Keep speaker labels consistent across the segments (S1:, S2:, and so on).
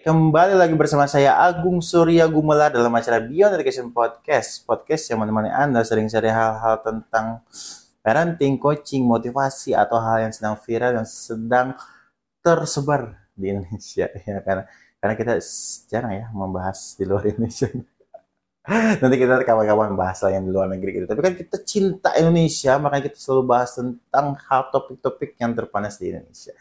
S1: Kembali lagi bersama saya Agung Surya Gumela dalam acara Beyond Education Podcast. Podcast yang menemani Anda sering cari hal-hal tentang parenting, coaching, motivasi atau hal yang sedang viral yang sedang tersebar di Indonesia ya karena karena kita jarang ya membahas di luar Indonesia. Nanti kita kawan-kawan bahas lah yang di luar negeri gitu. Tapi kan kita cinta Indonesia, makanya kita selalu bahas tentang hal topik-topik yang terpanas di Indonesia.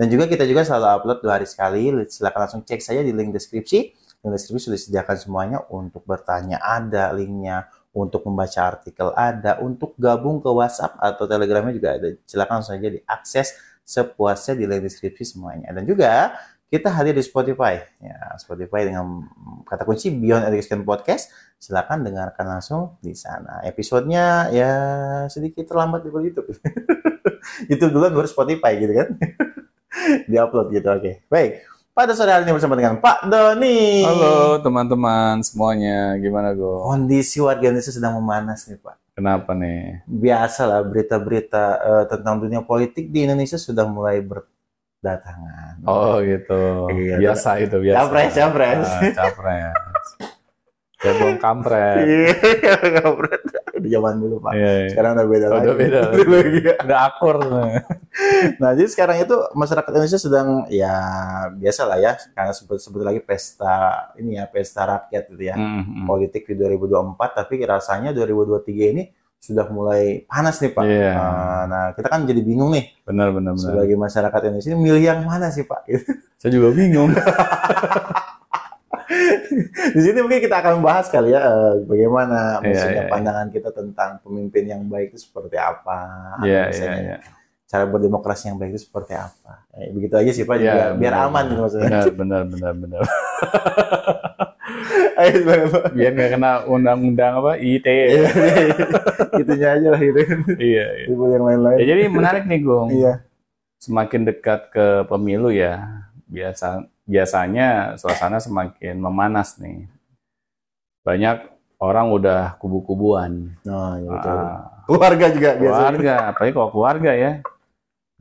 S1: Dan juga kita juga selalu upload dua hari sekali. Silakan langsung cek saja di link deskripsi. Link deskripsi sudah disediakan semuanya untuk bertanya ada linknya, untuk membaca artikel ada, untuk gabung ke WhatsApp atau Telegramnya juga ada. Silakan langsung saja diakses sepuasnya di link deskripsi semuanya. Dan juga kita hadir di Spotify. Ya, Spotify dengan kata kunci Beyond Education Podcast. Silakan dengarkan langsung di sana. Episodenya ya sedikit terlambat di YouTube. YouTube duluan baru Spotify gitu kan. di upload gitu. Oke. Okay. Baik. Pada sore hari ini bersama dengan Pak Doni.
S2: Halo teman-teman semuanya, gimana go?
S1: Kondisi warga Indonesia sedang memanas nih Pak.
S2: Kenapa nih?
S1: Biasalah berita-berita uh, tentang dunia politik di Indonesia sudah mulai ber datangan.
S2: Oh gitu. Iya, biasa itu biasa.
S1: Capres, capres.
S2: Ah, capres. Cebong kampret.
S1: Iya, kampret. Di zaman dulu, Pak.
S2: Iya, iya.
S1: Sekarang udah beda
S2: Oh,
S1: lagi.
S2: udah beda.
S1: Dulu, iya.
S2: Udah akur.
S1: Nah, jadi sekarang itu masyarakat Indonesia sedang ya biasa lah ya, karena sebut sebut lagi pesta ini ya, pesta rakyat gitu ya.
S2: Hmm, hmm.
S1: Politik di 2024, tapi rasanya 2023 ini sudah mulai panas nih, Pak.
S2: Iya.
S1: Nah, Nah, kita kan jadi bingung nih
S2: Benar benar benar.
S1: sebagai masyarakat Indonesia milih yang mana sih, Pak?
S2: Saya juga bingung.
S1: Di sini mungkin kita akan bahas kali ya eh, bagaimana
S2: Iya,
S1: maksudnya
S2: iya, iya.
S1: pandangan kita tentang pemimpin yang baik itu seperti apa,
S2: iya
S1: misalnya
S2: iya.
S1: cara berdemokrasi yang baik itu seperti apa. Eh, begitu aja sih Pak, biar, biar
S2: benar,
S1: aman gitu maksudnya.
S2: Benar benar benar benar.
S1: Pak.
S2: Biar nggak kena undang-undang apa ITE.
S1: Iya, iya. Itunya aja lah gitu.
S2: Iya iya.
S1: Ibu yang lain-lain.
S2: Ya, jadi menarik nih Gung.
S1: Iya.
S2: Semakin dekat ke pemilu ya, biasa biasanya suasana semakin memanas nih. Banyak orang udah kubu-kubuan.
S1: Nah, iya betul.
S2: Ah,
S1: Keluarga juga biasanya.
S2: keluarga, apalagi kalau keluarga ya.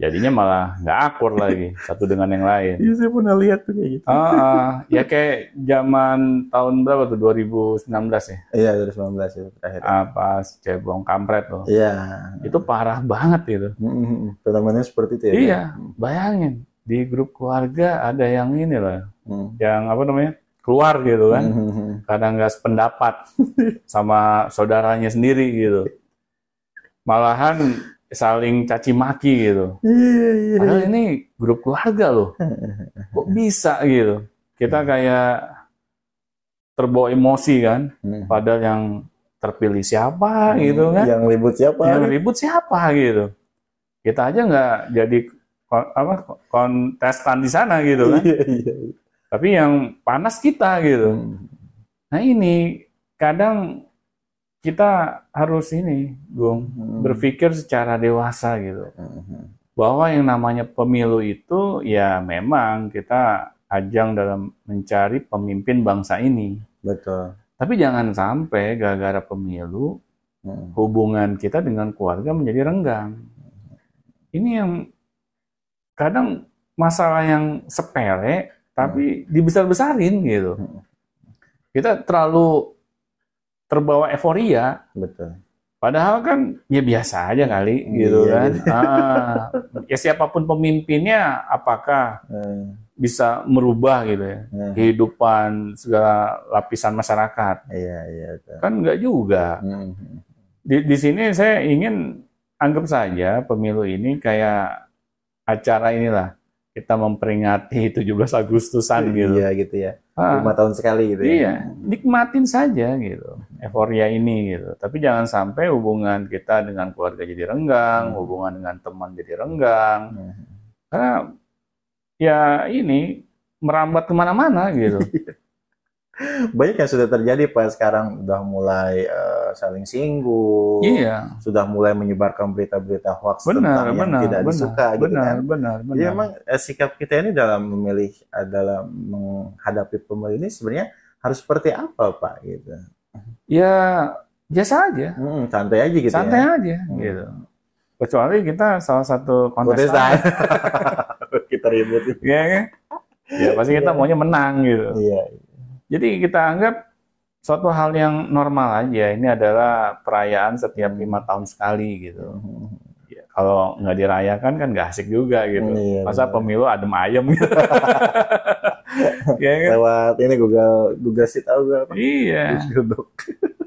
S2: Jadinya malah nggak akur lagi satu dengan yang lain.
S1: Iya, saya pernah lihat tuh kayak gitu.
S2: Ah, ah, ya kayak zaman tahun berapa tuh 2019 ya?
S1: Iya, 2019 itu terakhir.
S2: Ah, pas cebong kampret tuh.
S1: Iya.
S2: Itu parah banget gitu.
S1: Hmm, Fenomenanya seperti itu ya.
S2: Iya, bayangin di grup keluarga ada yang ini lah,
S1: Hmm.
S2: yang apa namanya keluar gitu kan,
S1: Hmm.
S2: kadang nggak sependapat sama saudaranya sendiri gitu, malahan saling caci maki gitu.
S1: Iya, iya.
S2: Padahal ini grup keluarga loh, kok bisa gitu? Kita kayak terbawa emosi kan,
S1: Hmm.
S2: padahal yang terpilih siapa gitu kan,
S1: Yang ribut siapa?
S2: yang ribut siapa gitu. Kita aja nggak jadi apa kontestan di sana gitu kan.
S1: Iya, iya.
S2: Tapi yang panas kita gitu.
S1: Hmm.
S2: Nah ini kadang kita harus ini, Gung,
S1: Hmm.
S2: berpikir secara dewasa gitu.
S1: Hmm.
S2: Bahwa yang namanya pemilu itu ya memang kita ajang dalam mencari pemimpin bangsa ini.
S1: Betul.
S2: Tapi jangan sampai gara-gara pemilu
S1: Hmm.
S2: hubungan kita dengan keluarga menjadi renggang. Ini yang kadang masalah yang sepele tapi dibesar-besarin gitu.
S1: Hmm.
S2: Kita terlalu terbawa euforia,
S1: Betul.
S2: padahal kan ya biasa aja kali
S1: Iya,
S2: gitu kan.
S1: gitu.
S2: Ah, ya siapa pun pemimpinnya, apakah
S1: Hmm.
S2: bisa merubah gitu ya
S1: Hmm.
S2: kehidupan segala lapisan masyarakat?
S1: Iya, iya. betul.
S2: Kan enggak juga.
S1: Hmm.
S2: di, di sini saya ingin anggap saja pemilu ini kayak acara inilah kita memperingati 17 Agustusan gitu.
S1: Iya, gitu ya.
S2: Ah,
S1: Lima tahun sekali gitu ya.
S2: iya, nikmatin saja gitu euforia ini gitu. Tapi jangan sampai hubungan kita dengan keluarga jadi renggang,
S1: Hmm.
S2: hubungan dengan teman jadi renggang.
S1: Hmm.
S2: Karena ya ini merambat ke mana-mana gitu.
S1: Banyak yang sudah terjadi Pak sekarang udah mulai eh, saling singgung.
S2: iya,
S1: Sudah mulai menyebarkan berita-berita hoax
S2: benar,
S1: tentang yang
S2: benar,
S1: tidak
S2: benar,
S1: disuka gitu
S2: benar,
S1: kan.
S2: benar, benar.
S1: Jadi emang eh, sikap kita ini dalam memilih eh, dalam menghadapi pemilu ini sebenarnya harus seperti apa Pak gitu.
S2: Ya biasa aja.
S1: Hmm, santai aja gitu
S2: santai
S1: ya.
S2: aja
S1: Hmm.
S2: gitu. Kecuali kita salah satu
S1: Kontestan.
S2: kontestan,
S1: kita ribut.
S2: ya kan? ya pasti kita maunya menang gitu.
S1: Iya.
S2: Jadi kita anggap suatu hal yang normal aja. Ini adalah perayaan setiap lima tahun sekali gitu. Ya, kalau nggak dirayakan kan nggak asik juga gitu.
S1: Iya,
S2: Masa
S1: benar.
S2: pemilu adem ayem gitu. ya kan?
S1: Lewat ini Google Google Sheet tahu gak apa?
S2: Iya.
S1: Google Doc.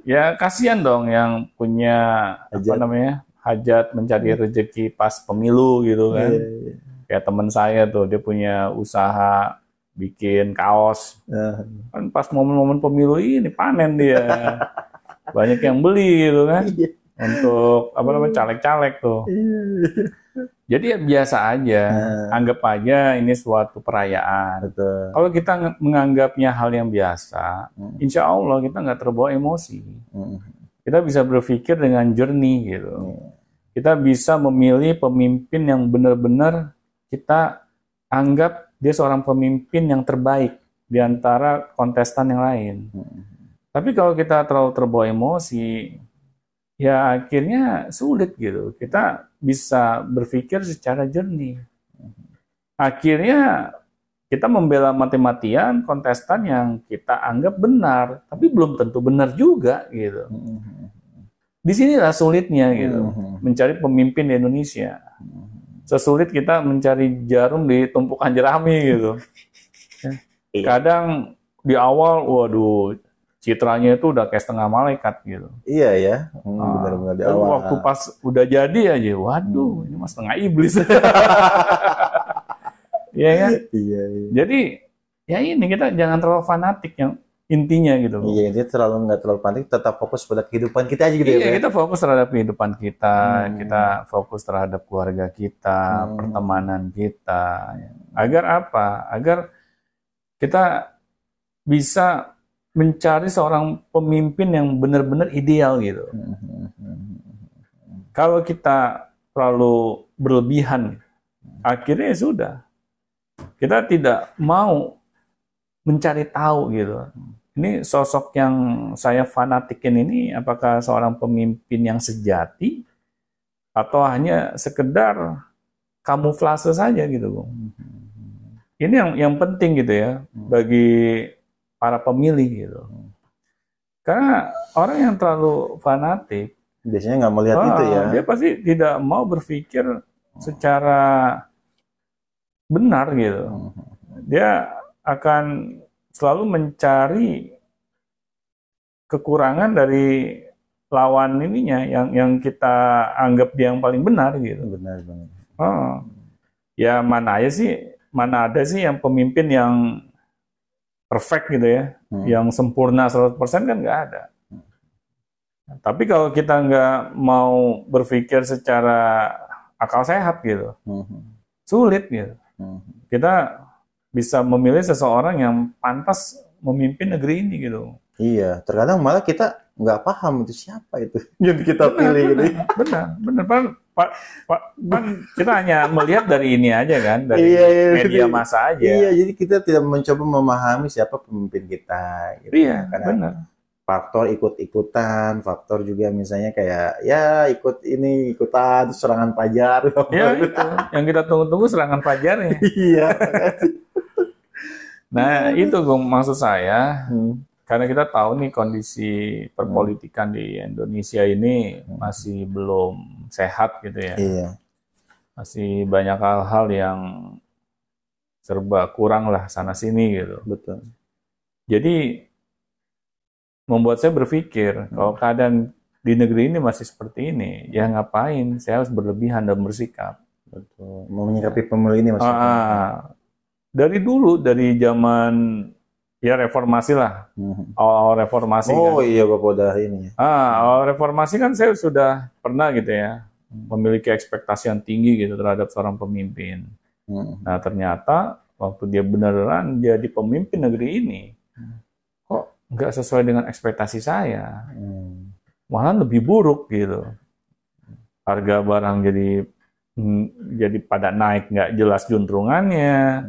S2: Ya kasihan dong yang punya apa
S1: Hajat.
S2: namanya hajat mencari rezeki pas pemilu gitu kan.
S1: Iya, iya.
S2: Kayak teman saya tuh dia punya usaha bikin kaos.
S1: Nah,
S2: Kan pas momen-momen pemilu ini panen dia. Banyak yang beli gitu kan.
S1: Iya.
S2: Untuk apa namanya caleg-caleg tuh.
S1: Iya.
S2: Jadi ya biasa aja.
S1: Nah,
S2: Anggap aja ini suatu perayaan.
S1: betul.
S2: Kalau kita menganggapnya hal yang biasa,
S1: Hmm.
S2: insya Allah kita nggak terbawa emosi.
S1: Hmm.
S2: Kita bisa berpikir dengan jernih gitu.
S1: Iya.
S2: Kita bisa memilih pemimpin yang benar-benar kita anggap dia seorang pemimpin yang terbaik di antara kontestan yang lain.
S1: Hmm.
S2: Tapi kalau kita terlalu terbawa emosi, ya akhirnya sulit gitu. Kita bisa berpikir secara jernih. Akhirnya kita membela mati-matian kontestan yang kita anggap benar, tapi belum tentu benar juga gitu.
S1: Hmm.
S2: Di sinilah sulitnya gitu,
S1: Hmm.
S2: mencari pemimpin di Indonesia. Sesulit kita mencari jarum di tumpukan jerami gitu.
S1: Iya.
S2: Kadang di awal, waduh, citranya itu udah kayak setengah malaikat gitu.
S1: Iya ya, Hmm,
S2: Ah,
S1: benar-benar di awal.
S2: Waktu pas udah jadi aja, waduh, ini mas setengah iblis. Iya kan?
S1: Iya, iya.
S2: Jadi ya ini kita jangan terlalu fanatik yang intinya gitu.
S1: Iya, dia terlalu nggak terlalu panik, tetap fokus pada kehidupan kita aja gitu ya.
S2: Iya,
S1: Pak?
S2: kita fokus terhadap kehidupan kita,
S1: Hmm.
S2: kita fokus terhadap keluarga kita,
S1: Hmm.
S2: pertemanan kita. Agar apa? Agar kita bisa mencari seorang pemimpin yang benar-benar ideal gitu.
S1: Hmm.
S2: Kalau kita terlalu berlebihan, akhirnya ya sudah. Kita tidak mau mencari tahu gitu. Ini sosok yang saya fanatikin ini apakah seorang pemimpin yang sejati atau hanya sekedar kamuflase saja gitu, Bung. Ini yang yang penting gitu ya bagi para pemilih gitu. Karena orang yang terlalu fanatik
S1: Biasanya nggak melihat
S2: Ah,
S1: itu ya.
S2: Dia pasti tidak mau berpikir secara benar gitu.
S1: Hmm.
S2: Dia akan selalu mencari kekurangan dari lawan ininya yang yang kita anggap dia yang paling benar gitu.
S1: Benar benar.
S2: Oh. Ya mana aja sih, mana ada sih yang pemimpin yang perfect gitu ya,
S1: Hmm.
S2: yang sempurna 100% kan nggak ada. Tapi kalau kita nggak mau berpikir secara akal sehat gitu,
S1: Hmm.
S2: sulit gitu.
S1: Hmm.
S2: Kita bisa memilih seseorang yang pantas memimpin negeri ini gitu.
S1: Iya, terkadang malah kita nggak paham itu siapa itu yang kita pilih gitu.
S2: benar, benar, Pak. Pak, Pak, kan kita hanya melihat dari ini aja kan, dari
S1: Iya, iya,
S2: media
S1: iya.
S2: massa aja.
S1: Iya, jadi kita tidak mencoba memahami siapa pemimpin kita. Gitu.
S2: Iya,
S1: Karena
S2: benar.
S1: faktor ikut-ikutan, faktor juga misalnya kayak ya ikut ini ikutan serangan pajar.
S2: Ya itu, yang kita tunggu-tunggu serangan fajar ya.
S1: iya.
S2: Nah itu Gung, maksud saya,
S1: Hmm.
S2: karena kita tahu nih kondisi perpolitikan di Indonesia ini masih belum sehat gitu ya.
S1: Iya.
S2: Masih banyak hal-hal yang serba kurang lah sana sini gitu.
S1: Betul.
S2: Jadi membuat saya berpikir kalau keadaan di negeri ini masih seperti ini, ya ngapain saya harus berlebihan dan bersikap.
S1: Betul. Mau menyikapi pemilu ini maksudnya.
S2: Ah, dari dulu dari zaman ya reformasi lah,
S1: Hmm.
S2: awal-awal reformasi
S1: Oh
S2: kan.
S1: iya Bapak udah ini ya.
S2: Ah, awal reformasi kan saya sudah pernah gitu ya memiliki ekspektasi yang tinggi gitu terhadap seorang pemimpin.
S1: Hmm.
S2: Nah, ternyata waktu dia beneran jadi pemimpin negeri ini, kok nggak sesuai dengan ekspektasi saya.
S1: Hmm.
S2: Malah lebih buruk gitu. Harga barang jadi jadi pada naik nggak jelas juntrungannya.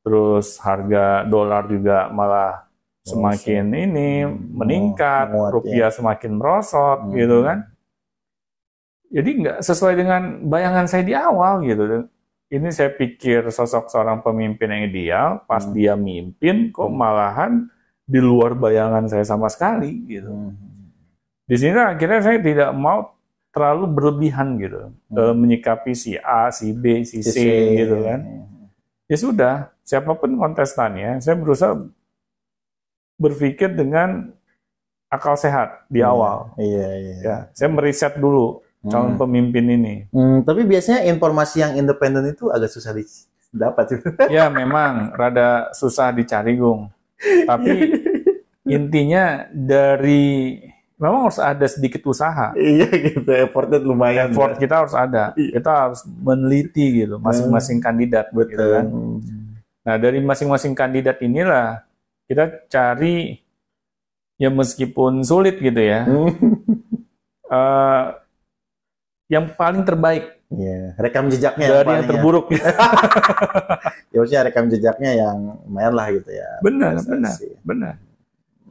S2: Terus harga dolar juga malah semakin ini meningkat,
S1: menguat,
S2: rupiah semakin merosot
S1: Hmm.
S2: gitu kan. Jadi nggak sesuai dengan bayangan saya di awal gitu. ini saya pikir sosok seorang pemimpin yang ideal, pas
S1: Hmm.
S2: dia mimpin kok malahan di luar bayangan saya sama sekali gitu.
S1: Hmm.
S2: Di sini akhirnya saya tidak mau terlalu berlebihan gitu eh, menyikapi si A, si B, si C, gitu kan. Ya sudah, siapa pun kontestannya, saya berusaha berpikir dengan akal sehat di
S1: Iya,
S2: awal.
S1: Iya, iya.
S2: Ya, saya meriset dulu calon
S1: Hmm.
S2: pemimpin ini.
S1: Hmm, tapi biasanya informasi yang independen itu agak susah didapat.
S2: Ya memang rada susah dicari Gung. Tapi intinya dari memang harus ada sedikit usaha.
S1: iya gitu, effortnya lumayan.
S2: Effort kita harus ada.
S1: Iya.
S2: Kita harus meneliti gitu masing-masing kandidat gitu
S1: Betul.
S2: kan. Nah, dari masing-masing kandidat inilah kita cari ya meskipun sulit gitu ya.
S1: Hmm.
S2: eh, yang paling terbaik
S1: Iya, rekam jejaknya
S2: dari yang
S1: paling ya.
S2: terburuk.
S1: Ya, maksudnya rekam jejaknya yang lumayan lah gitu ya.
S2: benar, benar, benar.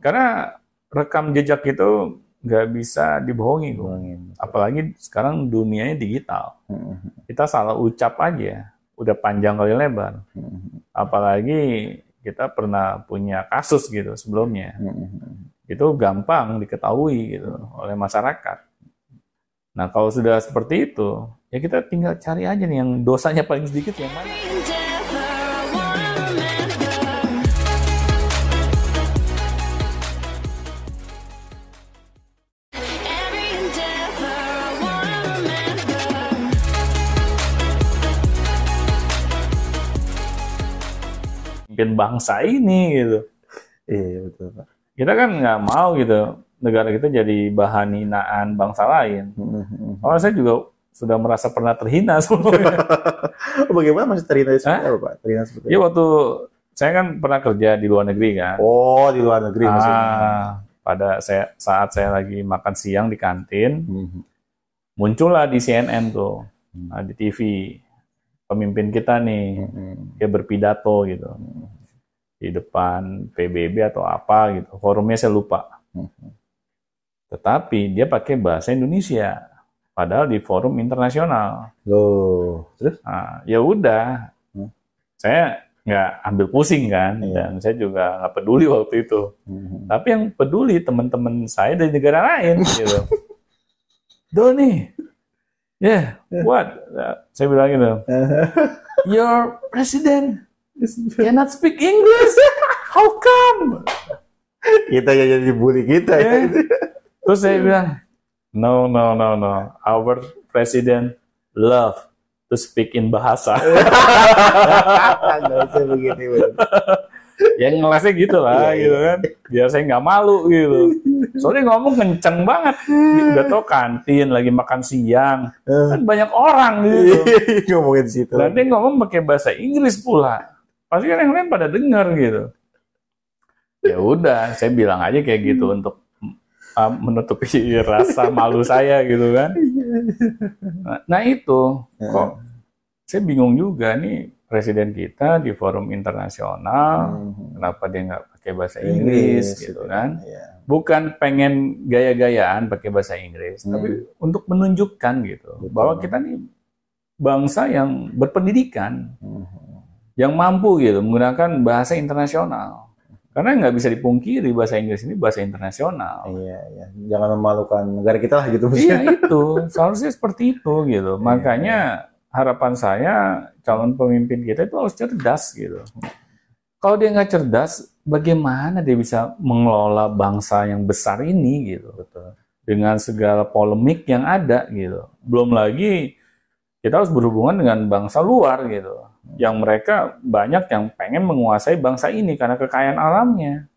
S2: Karena rekam jejak itu nggak bisa dibohongi.
S1: Ngomongin.
S2: apalagi sekarang dunianya digital.
S1: Hmm.
S2: Kita salah ucap aja, udah panjang kali lebar. Apalagi kita pernah punya kasus gitu sebelumnya. Itu gampang diketahui gitu oleh masyarakat. Nah kalau sudah seperti itu, ya kita tinggal cari aja nih yang dosanya paling sedikit yang mana. Pimpin bangsa ini gitu.
S1: Iya betul Pak.
S2: Kita kan nggak mau gitu negara kita jadi bahan hinaan bangsa lain.
S1: Hmm.
S2: Kalau saya juga sudah merasa pernah terhina sebelumnya.
S1: Bagaimana masih terhina seperti apa Pak? Terhina seperti
S2: Ya waktu saya kan pernah kerja di luar negeri kan.
S1: Oh di luar negeri maksudnya.
S2: Ah, pada saya saat saya lagi makan siang di kantin,
S1: Hmm.
S2: muncullah di CNN tuh,
S1: Hmm.
S2: ah, di TV pemimpin kita nih,
S1: Hmm.
S2: dia berpidato gitu di depan PBB atau apa gitu, forumnya saya lupa.
S1: Hmm.
S2: Tetapi dia pakai bahasa Indonesia, padahal di forum internasional.
S1: Loh, terus?
S2: Nah, ya udah,
S1: Hmm.
S2: saya nggak ambil pusing kan,
S1: Iya.
S2: dan saya juga nggak peduli waktu itu.
S1: Hmm.
S2: Tapi yang peduli teman-teman saya dari negara lain gitu. Doni, yeah, what? Nah, Saya bilang gitu, your president cannot speak English. How come?
S1: kita ya jadi bully kita ya.
S2: Ya. Terus saya bilang, no, no, no, no. Our president love to speak in bahasa.
S1: Nggak usah begini.
S2: Yang ngelasnya gitu lah,
S1: Iya,
S2: gitu kan. Biar saya nggak malu gitu. Soalnya ngomong kenceng banget. Udah tau kantin, lagi makan siang. Kan banyak orang gitu.
S1: Ngomongin di situ.
S2: Dan dia ngomong pakai bahasa Inggris pula. Pasti kan yang lain pada dengar gitu. Ya udah, saya bilang aja kayak gitu untuk uh, menutupi rasa malu saya gitu kan. Nah, nah itu kok saya bingung juga nih presiden kita di forum internasional
S1: Hmm.
S2: kenapa dia nggak pakai bahasa Inggris gitu kan.
S1: Iya.
S2: Bukan pengen gaya-gayaan pakai bahasa Inggris,
S1: Hmm.
S2: tapi untuk menunjukkan gitu
S1: Betul.
S2: bahwa kita nih bangsa yang berpendidikan
S1: Hmm.
S2: yang mampu gitu menggunakan bahasa internasional. Karena nggak bisa dipungkiri bahasa Inggris ini bahasa internasional.
S1: Iya, iya. Jangan memalukan negara kita lah gitu.
S2: iya itu, seharusnya seperti itu gitu.
S1: Iya,
S2: Makanya harapan saya calon pemimpin kita itu harus cerdas gitu. Kalau dia nggak cerdas, bagaimana dia bisa mengelola bangsa yang besar ini gitu?
S1: Betul.
S2: Dengan segala polemik yang ada gitu. Belum lagi kita harus berhubungan dengan bangsa luar gitu yang mereka banyak yang pengen menguasai bangsa ini karena kekayaan alamnya.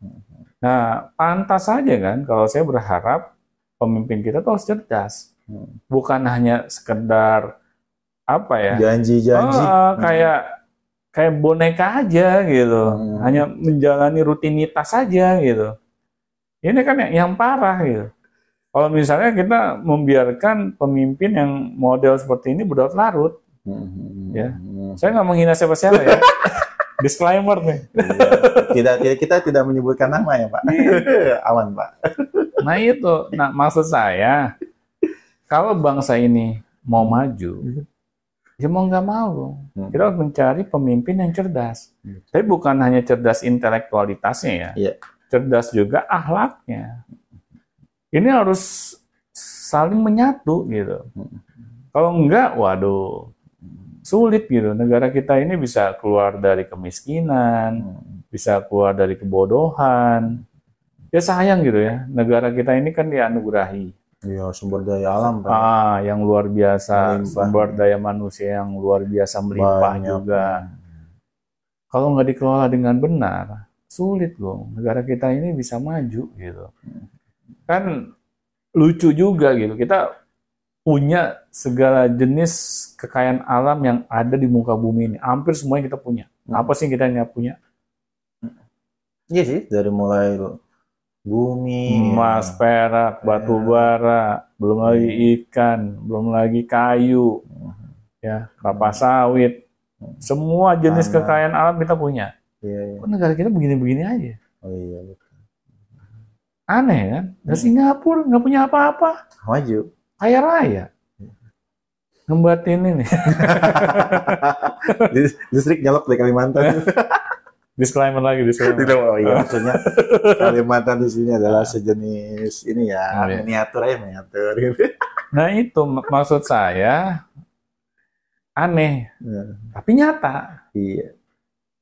S2: Nah, pantas saja kan kalau saya berharap pemimpin kita tuh harus cerdas.
S1: Hmm.
S2: Bukan hanya sekedar apa ya?
S1: Janji-janji.
S2: Ah, kayak kayak boneka aja gitu.
S1: Hmm.
S2: Hanya menjalani rutinitas saja gitu. Ini kan yang, yang parah gitu. Kalau misalnya kita membiarkan pemimpin yang model seperti ini berlarut-larut,
S1: Hmm.
S2: Ya.
S1: Hmm.
S2: saya nggak menghina siapa-siapa ya. Disclaimer nih.
S1: Iya. tidak, tidak kita tidak menyebutkan nama ya Pak. Aman Pak.
S2: Nah itu, nah maksud saya kalau bangsa ini mau maju, ya mau nggak mau,
S1: Hmm.
S2: kita harus mencari pemimpin yang cerdas.
S1: Hmm.
S2: Tapi bukan hanya cerdas intelektualitasnya ya,
S1: Iya.
S2: cerdas juga akhlaknya. Ini harus saling menyatu gitu.
S1: Hmm.
S2: Kalau enggak, waduh, sulit gitu. Negara kita ini bisa keluar dari kemiskinan,
S1: Hmm.
S2: bisa keluar dari kebodohan. Ya sayang gitu ya, negara kita ini kan dianugerahi
S1: Iya, sumber daya alam Pak.
S2: ah yang luar biasa,
S1: Melimpah.
S2: sumber daya manusia yang luar biasa melimpah
S1: Banyak.
S2: juga. Kalau nggak dikelola dengan benar, sulit loh. Negara kita ini bisa maju gitu. Kan lucu juga gitu. Kita punya segala jenis kekayaan alam yang ada di muka bumi ini. Hampir semuanya kita punya.
S1: Hmm.
S2: Apa sih yang kita nggak punya?
S1: Iya sih, dari mulai bumi,
S2: Emas, perak, batu bara, belum lagi ikan, belum lagi kayu, ya kelapa sawit, semua jenis
S1: Tanah.
S2: kekayaan alam kita punya.
S1: Iya, iya.
S2: Kok negara kita begini-begini aja?
S1: Oh iya, betul.
S2: Aneh kan? Dan Singapura nggak punya apa-apa,
S1: Maju.
S2: kaya raya. Ngembatin ini.
S1: Distrik nyalok di Kalimantan.
S2: disclaimer lagi, disclaimer.
S1: oh iya maksudnya Kalimantan di sini adalah sejenis ini ya
S2: Oh, iya.
S1: miniatur aja miniatur gitu.
S2: Nah itu mak- maksud saya aneh,
S1: Iya.
S2: tapi nyata.
S1: Iya.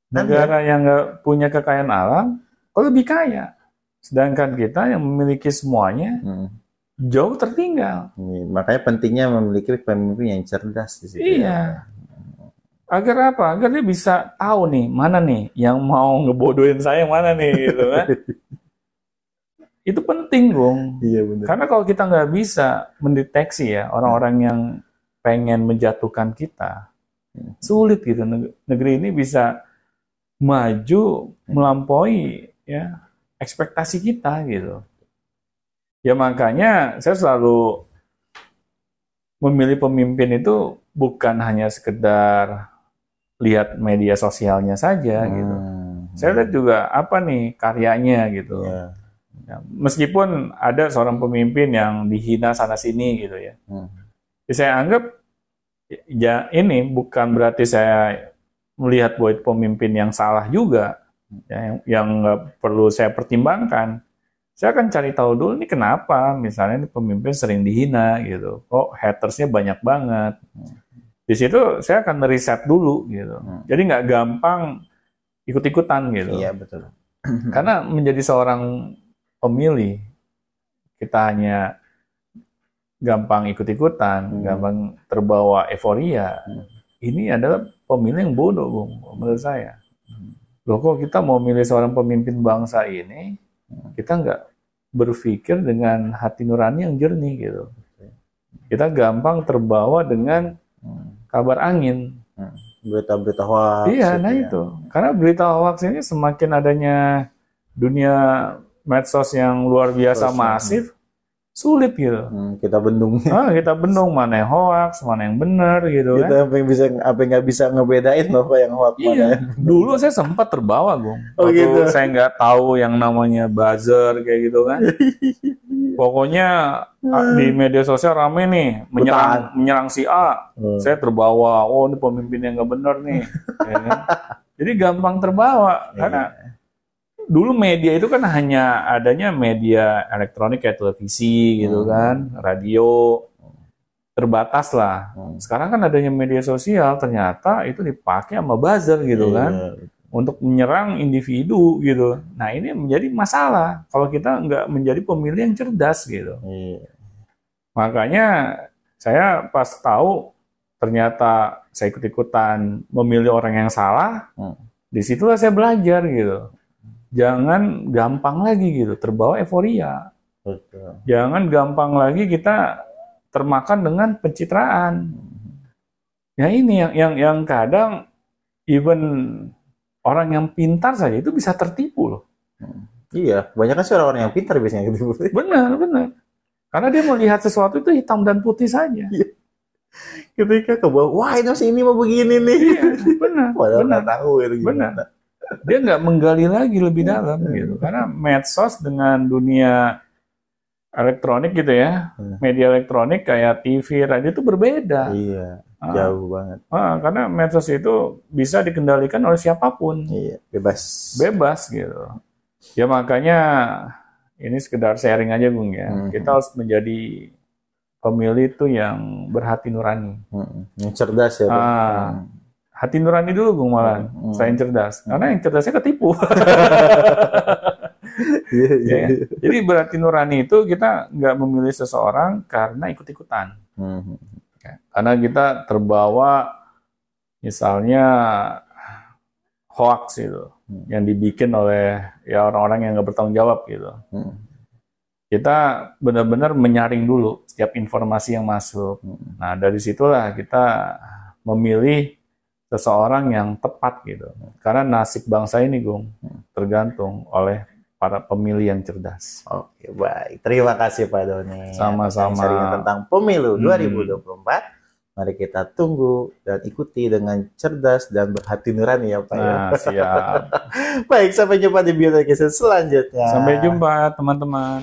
S2: Negara yang nggak punya kekayaan alam, kok lebih kaya. Sedangkan kita yang memiliki semuanya
S1: Hmm.
S2: jauh tertinggal.
S1: Ini, makanya pentingnya memiliki pemimpin yang cerdas di situ.
S2: Iya. Agar apa? Agar dia bisa tahu nih mana nih yang mau ngebodohin saya mana nih gitu kan. Itu penting, Bung.
S1: Iya benar.
S2: Karena kalau kita nggak bisa mendeteksi ya orang-orang yang pengen menjatuhkan kita, sulit gitu. Neg- Negeri ini bisa maju melampaui ya ekspektasi kita gitu. Ya makanya saya selalu memilih pemimpin itu bukan hanya sekedar lihat media sosialnya saja gitu.
S1: Hmm.
S2: Saya lihat juga apa nih karyanya gitu.
S1: Iya.
S2: Ya, meskipun ada seorang pemimpin yang dihina sana sini gitu ya.
S1: Hmm.
S2: Ya, saya anggap ya ini bukan berarti saya melihat bahwa pemimpin yang salah juga, ya, yang yang nggak perlu saya pertimbangkan. Saya akan cari tahu dulu ini kenapa, misalnya ini pemimpin sering dihina gitu, kok hatersnya banyak banget. Di situ saya akan riset dulu gitu.
S1: Hmm.
S2: Jadi nggak gampang ikut-ikutan gitu.
S1: Iya betul.
S2: Karena menjadi seorang pemilih, kita hanya gampang ikut-ikutan,
S1: Hmm.
S2: gampang terbawa euforia.
S1: Hmm.
S2: Ini adalah pemilih yang bodoh, Bung, menurut saya. Loh kok kita mau milih seorang pemimpin bangsa ini, kita nggak berpikir dengan hati nurani yang jernih gitu. Kita gampang terbawa dengan
S1: Hmm.
S2: Kabar angin.
S1: Berita-berita hoax.
S2: Iya,
S1: gitu
S2: nah
S1: ya.
S2: itu. Karena berita hoax ini semakin adanya dunia medsos yang luar biasa
S1: Sosial.
S2: masif, sulit gitu.
S1: Hmm, kita bendung.
S2: Ah, kita bendung mana yang hoax, mana yang benar gitu
S1: kita
S2: kan.
S1: apa yang bisa apa yang nggak bisa ngebedain apa yang hoax mana
S2: Iya.
S1: ya.
S2: Dulu saya sempat terbawa, Bung.
S1: Oh,
S2: Waktu
S1: gitu.
S2: saya nggak tahu yang namanya buzzer kayak gitu kan. Pokoknya ah, di media sosial rame nih menyerang menyerang si A.
S1: Hmm.
S2: Saya terbawa, oh ini pemimpin yang nggak benar nih. Ya kan? Jadi gampang terbawa karena dulu media itu kan hanya adanya media elektronik kayak televisi gitu
S1: Hmm.
S2: kan, radio terbatas lah.
S1: Hmm.
S2: Sekarang kan adanya media sosial ternyata itu dipakai sama buzzer gitu kan
S1: Iya.
S2: untuk menyerang individu gitu. Nah ini menjadi masalah kalau kita nggak menjadi pemilih yang cerdas gitu.
S1: Iya.
S2: Makanya saya pas tahu ternyata saya ikut-ikutan memilih orang yang salah,
S1: Hmm.
S2: di situlah saya belajar gitu. Jangan gampang lagi gitu, terbawa euforia.
S1: Betul.
S2: Jangan gampang lagi kita termakan dengan pencitraan. Ya ini yang yang yang kadang even orang yang pintar saja itu bisa tertipu loh.
S1: Iya, banyak kan sih orang-orang yang pintar biasanya gitu.
S2: Benar, benar. Karena dia melihat sesuatu itu hitam dan putih saja.
S1: Ketika ke bawah, wah ini ini mau begini nih.
S2: Iya, benar,
S1: Padahal
S2: benar.
S1: tahu itu
S2: Benar. Dia nggak menggali lagi lebih dalam gitu. Karena medsos dengan dunia elektronik gitu ya,
S1: Hmm.
S2: media elektronik kayak TV, radio itu berbeda.
S1: Iya.
S2: Ah,
S1: Jauh banget.
S2: ah, karena medsos itu bisa dikendalikan oleh siapa pun,
S1: Iya, bebas.
S2: bebas gitu. Ya makanya ini sekedar sharing aja Bung ya.
S1: Mhm.
S2: Kita harus menjadi pemilih itu yang berhati nurani.
S1: Mm-mm. Yang cerdas ya.
S2: Ah. Hati nurani dulu Bung malah,
S1: Hmm.
S2: selain cerdas. Karena yang cerdasnya ketipu.
S1: Iya, iya.
S2: Ya. Jadi berarti nurani itu kita nggak memilih seseorang karena ikut-ikutan.
S1: Mhm.
S2: Ya, Karena kita terbawa misalnya hoax gitu,
S1: Hmm.
S2: yang dibikin oleh ya orang-orang yang nggak bertanggung jawab gitu.
S1: Mm.
S2: Kita benar-benar menyaring dulu setiap informasi yang masuk.
S1: Mm.
S2: Nah dari situlah kita memilih seseorang yang tepat gitu. Karena nasib bangsa ini, Gung, tergantung oleh para pemilih yang cerdas.
S1: Oke, baik. Terima kasih Pak Doni.
S2: Sama-sama.
S1: tentang pemilu
S2: Hmm.
S1: 2024. Mari kita tunggu dan ikuti dengan cerdas dan berhati nurani ya Pak. ya.
S2: Nah, siap.
S1: Baik, sampai jumpa di Biotekis selanjutnya.
S2: Sampai jumpa, teman-teman.